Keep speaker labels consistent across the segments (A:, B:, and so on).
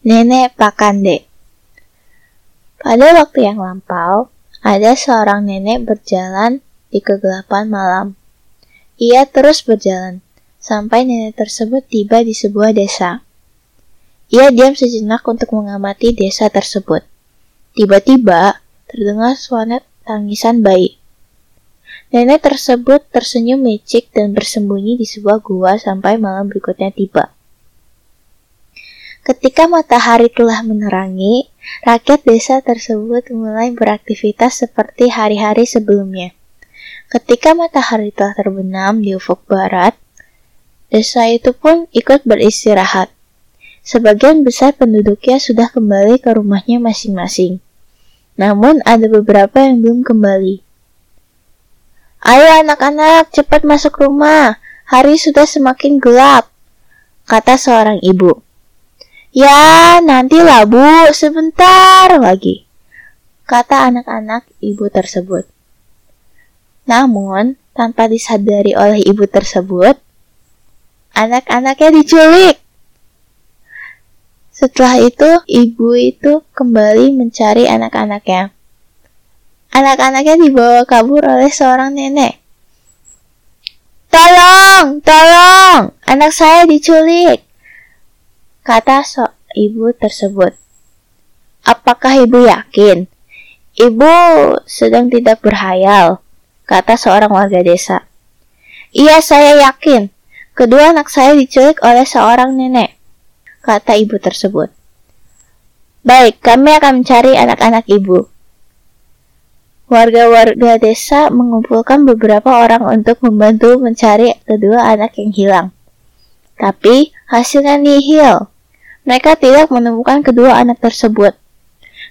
A: Nenek Pakande Pada waktu yang lampau, ada seorang nenek berjalan di kegelapan malam. Ia terus berjalan, sampai nenek tersebut tiba di sebuah desa. Ia diam sejenak untuk mengamati desa tersebut. Tiba-tiba, terdengar suara tangisan bayi. Nenek tersebut tersenyum licik dan bersembunyi di sebuah gua sampai malam berikutnya tiba. Ketika matahari telah menerangi, rakyat desa tersebut mulai beraktivitas seperti hari-hari sebelumnya. Ketika matahari telah terbenam di ufuk barat, desa itu pun ikut beristirahat. Sebagian besar penduduknya sudah kembali ke rumahnya masing-masing. Namun ada beberapa yang belum kembali. Ayo anak-anak, cepat masuk rumah. Hari sudah semakin gelap, kata seorang ibu. Ya, nantilah bu, sebentar lagi, kata anak-anak ibu tersebut. Namun, tanpa disadari oleh ibu tersebut, anak-anaknya diculik. Setelah itu, ibu itu kembali mencari anak-anaknya. Anak-anaknya dibawa kabur oleh seorang nenek. Tolong, tolong, anak saya diculik kata so ibu tersebut. Apakah ibu yakin? Ibu sedang tidak berhayal, kata seorang warga desa. Iya, saya yakin. Kedua anak saya diculik oleh seorang nenek, kata ibu tersebut. Baik, kami akan mencari anak-anak ibu. Warga-warga desa mengumpulkan beberapa orang untuk membantu mencari kedua anak yang hilang. Tapi hasilnya nihil. Mereka tidak menemukan kedua anak tersebut.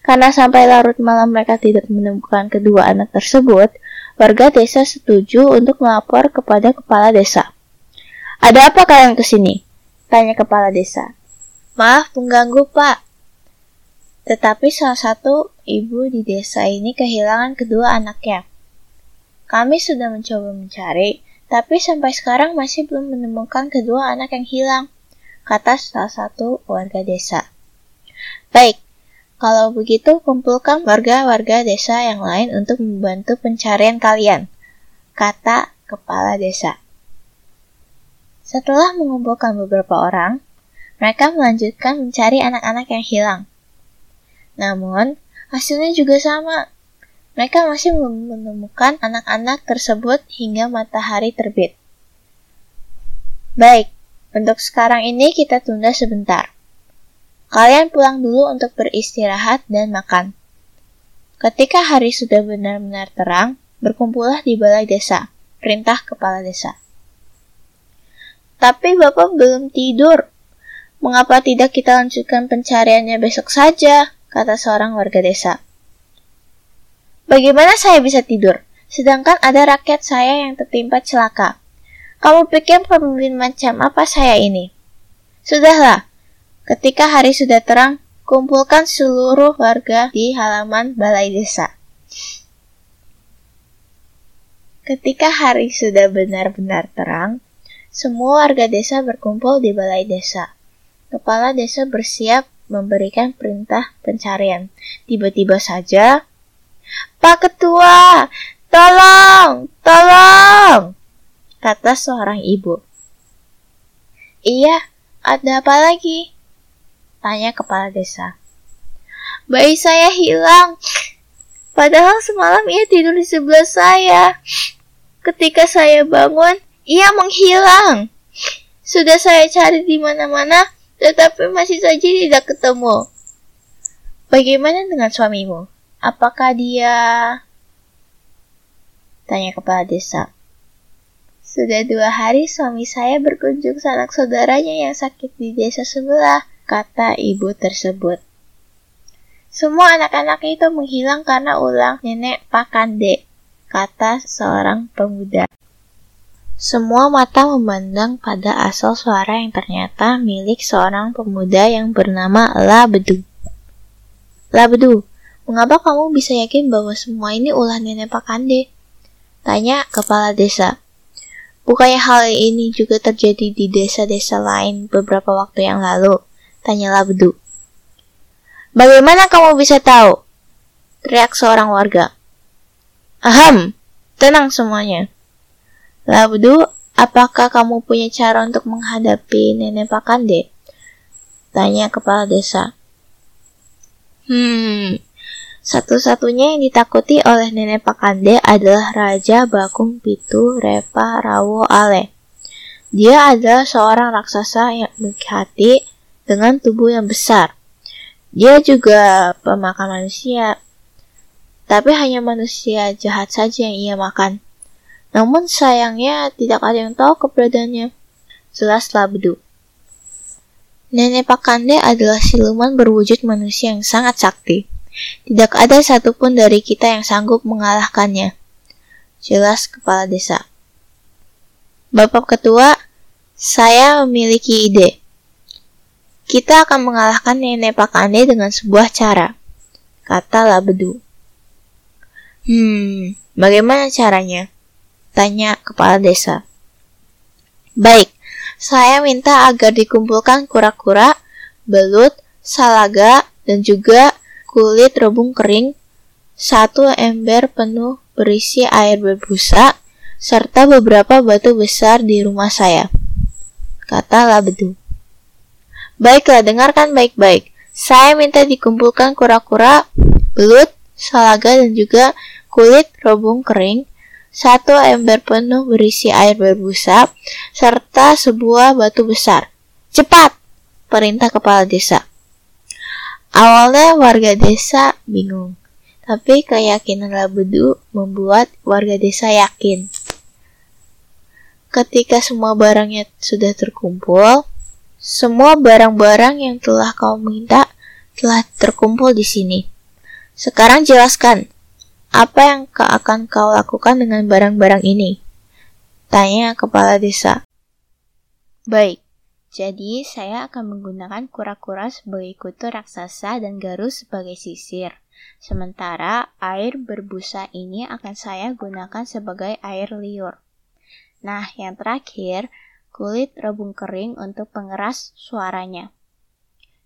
A: Karena sampai larut malam mereka tidak menemukan kedua anak tersebut, warga desa setuju untuk melapor kepada kepala desa. Ada apa kalian ke sini? Tanya kepala desa. Maaf mengganggu pak. Tetapi salah satu ibu di desa ini kehilangan kedua anaknya. Kami sudah mencoba mencari, tapi sampai sekarang masih belum menemukan kedua anak yang hilang, kata salah satu warga desa. Baik, kalau begitu kumpulkan warga-warga desa yang lain untuk membantu pencarian kalian, kata kepala desa. Setelah mengumpulkan beberapa orang, mereka melanjutkan mencari anak-anak yang hilang. Namun, hasilnya juga sama, mereka masih menemukan anak-anak tersebut hingga matahari terbit. Baik, untuk sekarang ini kita tunda sebentar. Kalian pulang dulu untuk beristirahat dan makan. Ketika hari sudah benar-benar terang, berkumpullah di balai desa, perintah kepala desa. Tapi Bapak belum tidur. Mengapa tidak kita lanjutkan pencariannya besok saja? kata seorang warga desa. Bagaimana saya bisa tidur? Sedangkan ada rakyat saya yang tertimpa celaka. Kamu pikir pemimpin macam apa saya ini? Sudahlah, ketika hari sudah terang, kumpulkan seluruh warga di halaman balai desa. Ketika hari sudah benar-benar terang, semua warga desa berkumpul di balai desa. Kepala desa bersiap memberikan perintah pencarian. Tiba-tiba saja, Pak Ketua, tolong, tolong, kata seorang ibu. Iya, ada apa lagi? Tanya kepala desa. Bayi saya hilang. Padahal semalam ia tidur di sebelah saya. Ketika saya bangun, ia menghilang. Sudah saya cari di mana-mana, tetapi masih saja tidak ketemu. Bagaimana dengan suamimu? Apakah dia... Tanya kepala desa. Sudah dua hari suami saya berkunjung sanak saudaranya yang sakit di desa sebelah, kata ibu tersebut. Semua anak-anak itu menghilang karena ulang nenek Pakande, kata seorang pemuda. Semua mata memandang pada asal suara yang ternyata milik seorang pemuda yang bernama Labedu. Labedu, Mengapa kamu bisa yakin bahwa semua ini ulah nenek Pak Kande? Tanya kepala desa. Bukannya hal ini juga terjadi di desa-desa lain beberapa waktu yang lalu? Tanyalah Bedu. Bagaimana kamu bisa tahu? Teriak seorang warga. Aham, tenang semuanya. Labdu, apakah kamu punya cara untuk menghadapi nenek Pakande? Tanya kepala desa. Hmm, satu-satunya yang ditakuti oleh nenek Pakande adalah Raja Bakung Pitu Repa Rawo Ale. Dia adalah seorang raksasa yang memiliki hati dengan tubuh yang besar. Dia juga pemakan manusia, tapi hanya manusia jahat saja yang ia makan. Namun sayangnya tidak ada yang tahu keberadaannya. Jelaslah Bedu. Nenek Pakande adalah siluman berwujud manusia yang sangat sakti. Tidak ada satupun dari kita yang sanggup mengalahkannya. Jelas kepala desa. Bapak ketua, saya memiliki ide. Kita akan mengalahkan nenek Pakande dengan sebuah cara, kata Labedu. Hmm, bagaimana caranya? Tanya kepala desa. Baik, saya minta agar dikumpulkan kura-kura, belut, salaga, dan juga kulit rebung kering, satu ember penuh berisi air berbusa, serta beberapa batu besar di rumah saya. Kata Labedu. Baiklah, dengarkan baik-baik. Saya minta dikumpulkan kura-kura, belut, salaga, dan juga kulit rebung kering, satu ember penuh berisi air berbusa, serta sebuah batu besar. Cepat! Perintah kepala desa. Awalnya warga desa bingung, tapi keyakinan Labedu membuat warga desa yakin. Ketika semua barangnya sudah terkumpul, semua barang-barang yang telah kau minta telah terkumpul di sini. Sekarang jelaskan, apa yang akan kau lakukan dengan barang-barang ini? Tanya kepala desa. Baik, jadi saya akan menggunakan kura-kura sebagai kutu raksasa dan garus sebagai sisir. Sementara air berbusa ini akan saya gunakan sebagai air liur. Nah, yang terakhir, kulit rebung kering untuk pengeras suaranya.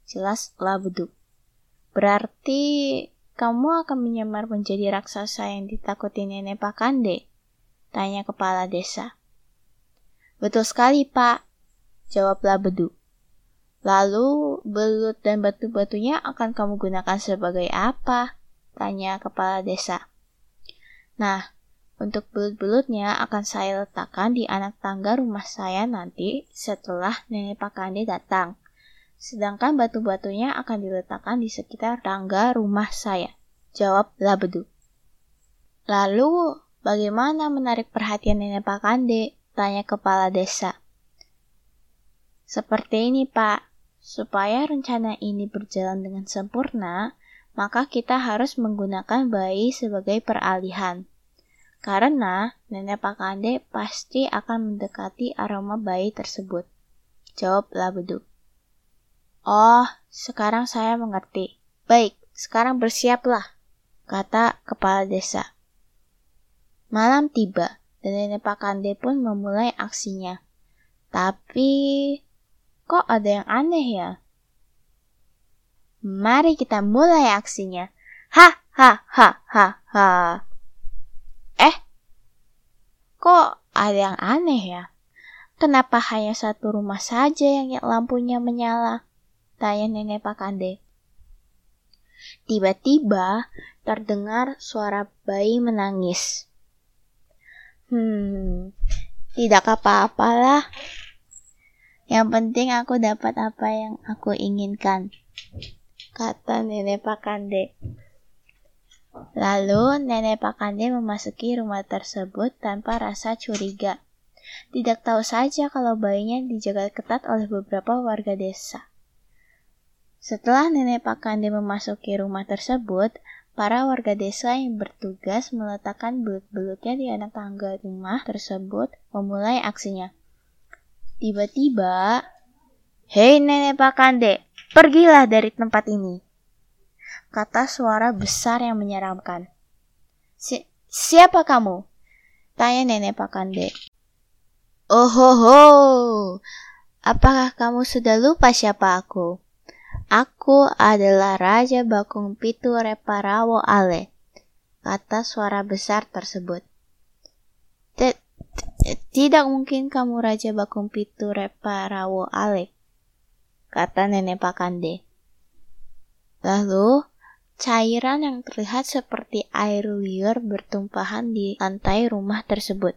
A: Jelas beduk. Berarti kamu akan menyamar menjadi raksasa yang ditakuti nenek Pakande? Tanya kepala desa. Betul sekali, Pak. Jawablah Bedu. Lalu, belut dan batu-batunya akan kamu gunakan sebagai apa? Tanya kepala desa. Nah, untuk belut-belutnya akan saya letakkan di anak tangga rumah saya nanti setelah nenek Pakande datang. Sedangkan batu-batunya akan diletakkan di sekitar tangga rumah saya. Jawab Labedu. Lalu, bagaimana menarik perhatian nenek Pak Kande? Tanya kepala desa. Seperti ini, Pak. Supaya rencana ini berjalan dengan sempurna, maka kita harus menggunakan bayi sebagai peralihan. Karena nenek Pak Kande pasti akan mendekati aroma bayi tersebut. Jawab Labedu. Oh, sekarang saya mengerti. Baik, sekarang bersiaplah, kata kepala desa. Malam tiba, dan Nenek Pakande pun memulai aksinya. Tapi, kok ada yang aneh ya? Mari kita mulai aksinya. Ha, ha, ha, ha, ha. Eh, kok ada yang aneh ya? Kenapa hanya satu rumah saja yang lampunya menyala? tanya nenek Pak Kande. Tiba-tiba terdengar suara bayi menangis. Hmm, tidak apa-apalah. Yang penting aku dapat apa yang aku inginkan, kata nenek Pak Kande. Lalu nenek Pak Kande memasuki rumah tersebut tanpa rasa curiga. Tidak tahu saja kalau bayinya dijaga ketat oleh beberapa warga desa. Setelah nenek Pak Kande memasuki rumah tersebut, para warga desa yang bertugas meletakkan belut-belutnya di anak tangga rumah tersebut memulai aksinya. Tiba-tiba, Hei nenek Pak Kande, pergilah dari tempat ini. Kata suara besar yang menyeramkan. Si siapa kamu? Tanya nenek Pak Kande. Oh ho ho, apakah kamu sudah lupa siapa aku? Aku adalah Raja Bakung Pitu Reparawo Ale, kata suara besar tersebut. Tidak mungkin kamu Raja Bakung Pitu Reparawo Ale, kata nenek Pakande. Lalu, cairan yang terlihat seperti air liur bertumpahan di lantai rumah tersebut.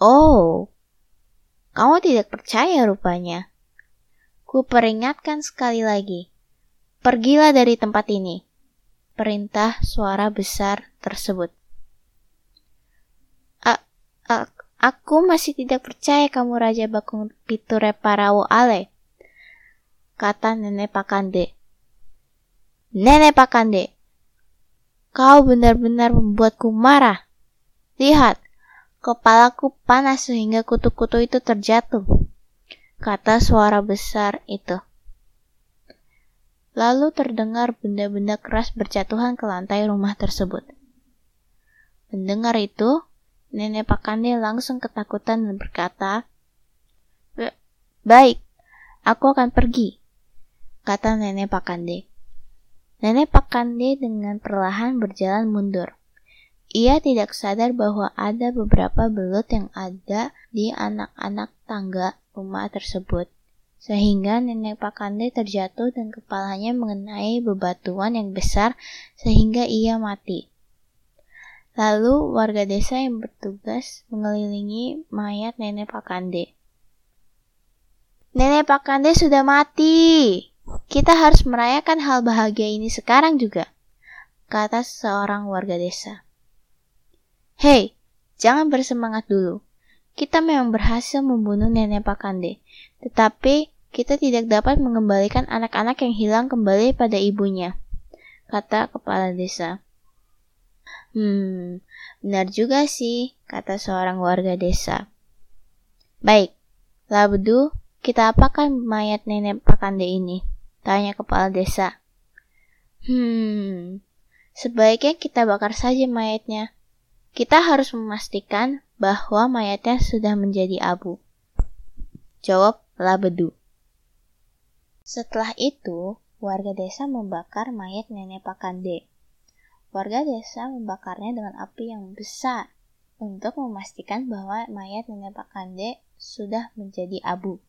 A: Oh, kamu tidak percaya rupanya. Ku peringatkan sekali lagi. Pergilah dari tempat ini. Perintah suara besar tersebut. Aku masih tidak percaya kamu Raja Bakung Piture Parawo Ale. Kata Nenek Pakande. Nenek Pakande, kau benar-benar membuatku marah. Lihat, kepalaku panas sehingga kutu-kutu itu terjatuh kata suara besar itu. Lalu terdengar benda-benda keras berjatuhan ke lantai rumah tersebut. Mendengar itu, Nenek Pakande langsung ketakutan dan berkata, Baik, aku akan pergi, kata Nenek Pakande. Nenek Pakande dengan perlahan berjalan mundur. Ia tidak sadar bahwa ada beberapa belut yang ada di anak-anak tangga rumah tersebut, sehingga nenek Pakande terjatuh dan kepalanya mengenai bebatuan yang besar sehingga ia mati. Lalu warga desa yang bertugas mengelilingi mayat nenek Pakande. Nenek Pakande sudah mati. Kita harus merayakan hal bahagia ini sekarang juga, kata seorang warga desa. Hei, jangan bersemangat dulu. Kita memang berhasil membunuh nenek Pakande, tetapi kita tidak dapat mengembalikan anak-anak yang hilang kembali pada ibunya, kata kepala desa. Hmm, benar juga sih, kata seorang warga desa. Baik, Labedu, kita apakan mayat nenek Pakande ini? Tanya kepala desa. Hmm, sebaiknya kita bakar saja mayatnya. Kita harus memastikan bahwa mayatnya sudah menjadi abu. Jawab Labedu. Setelah itu, warga desa membakar mayat nenek Pakande. Warga desa membakarnya dengan api yang besar untuk memastikan bahwa mayat nenek Pakande sudah menjadi abu.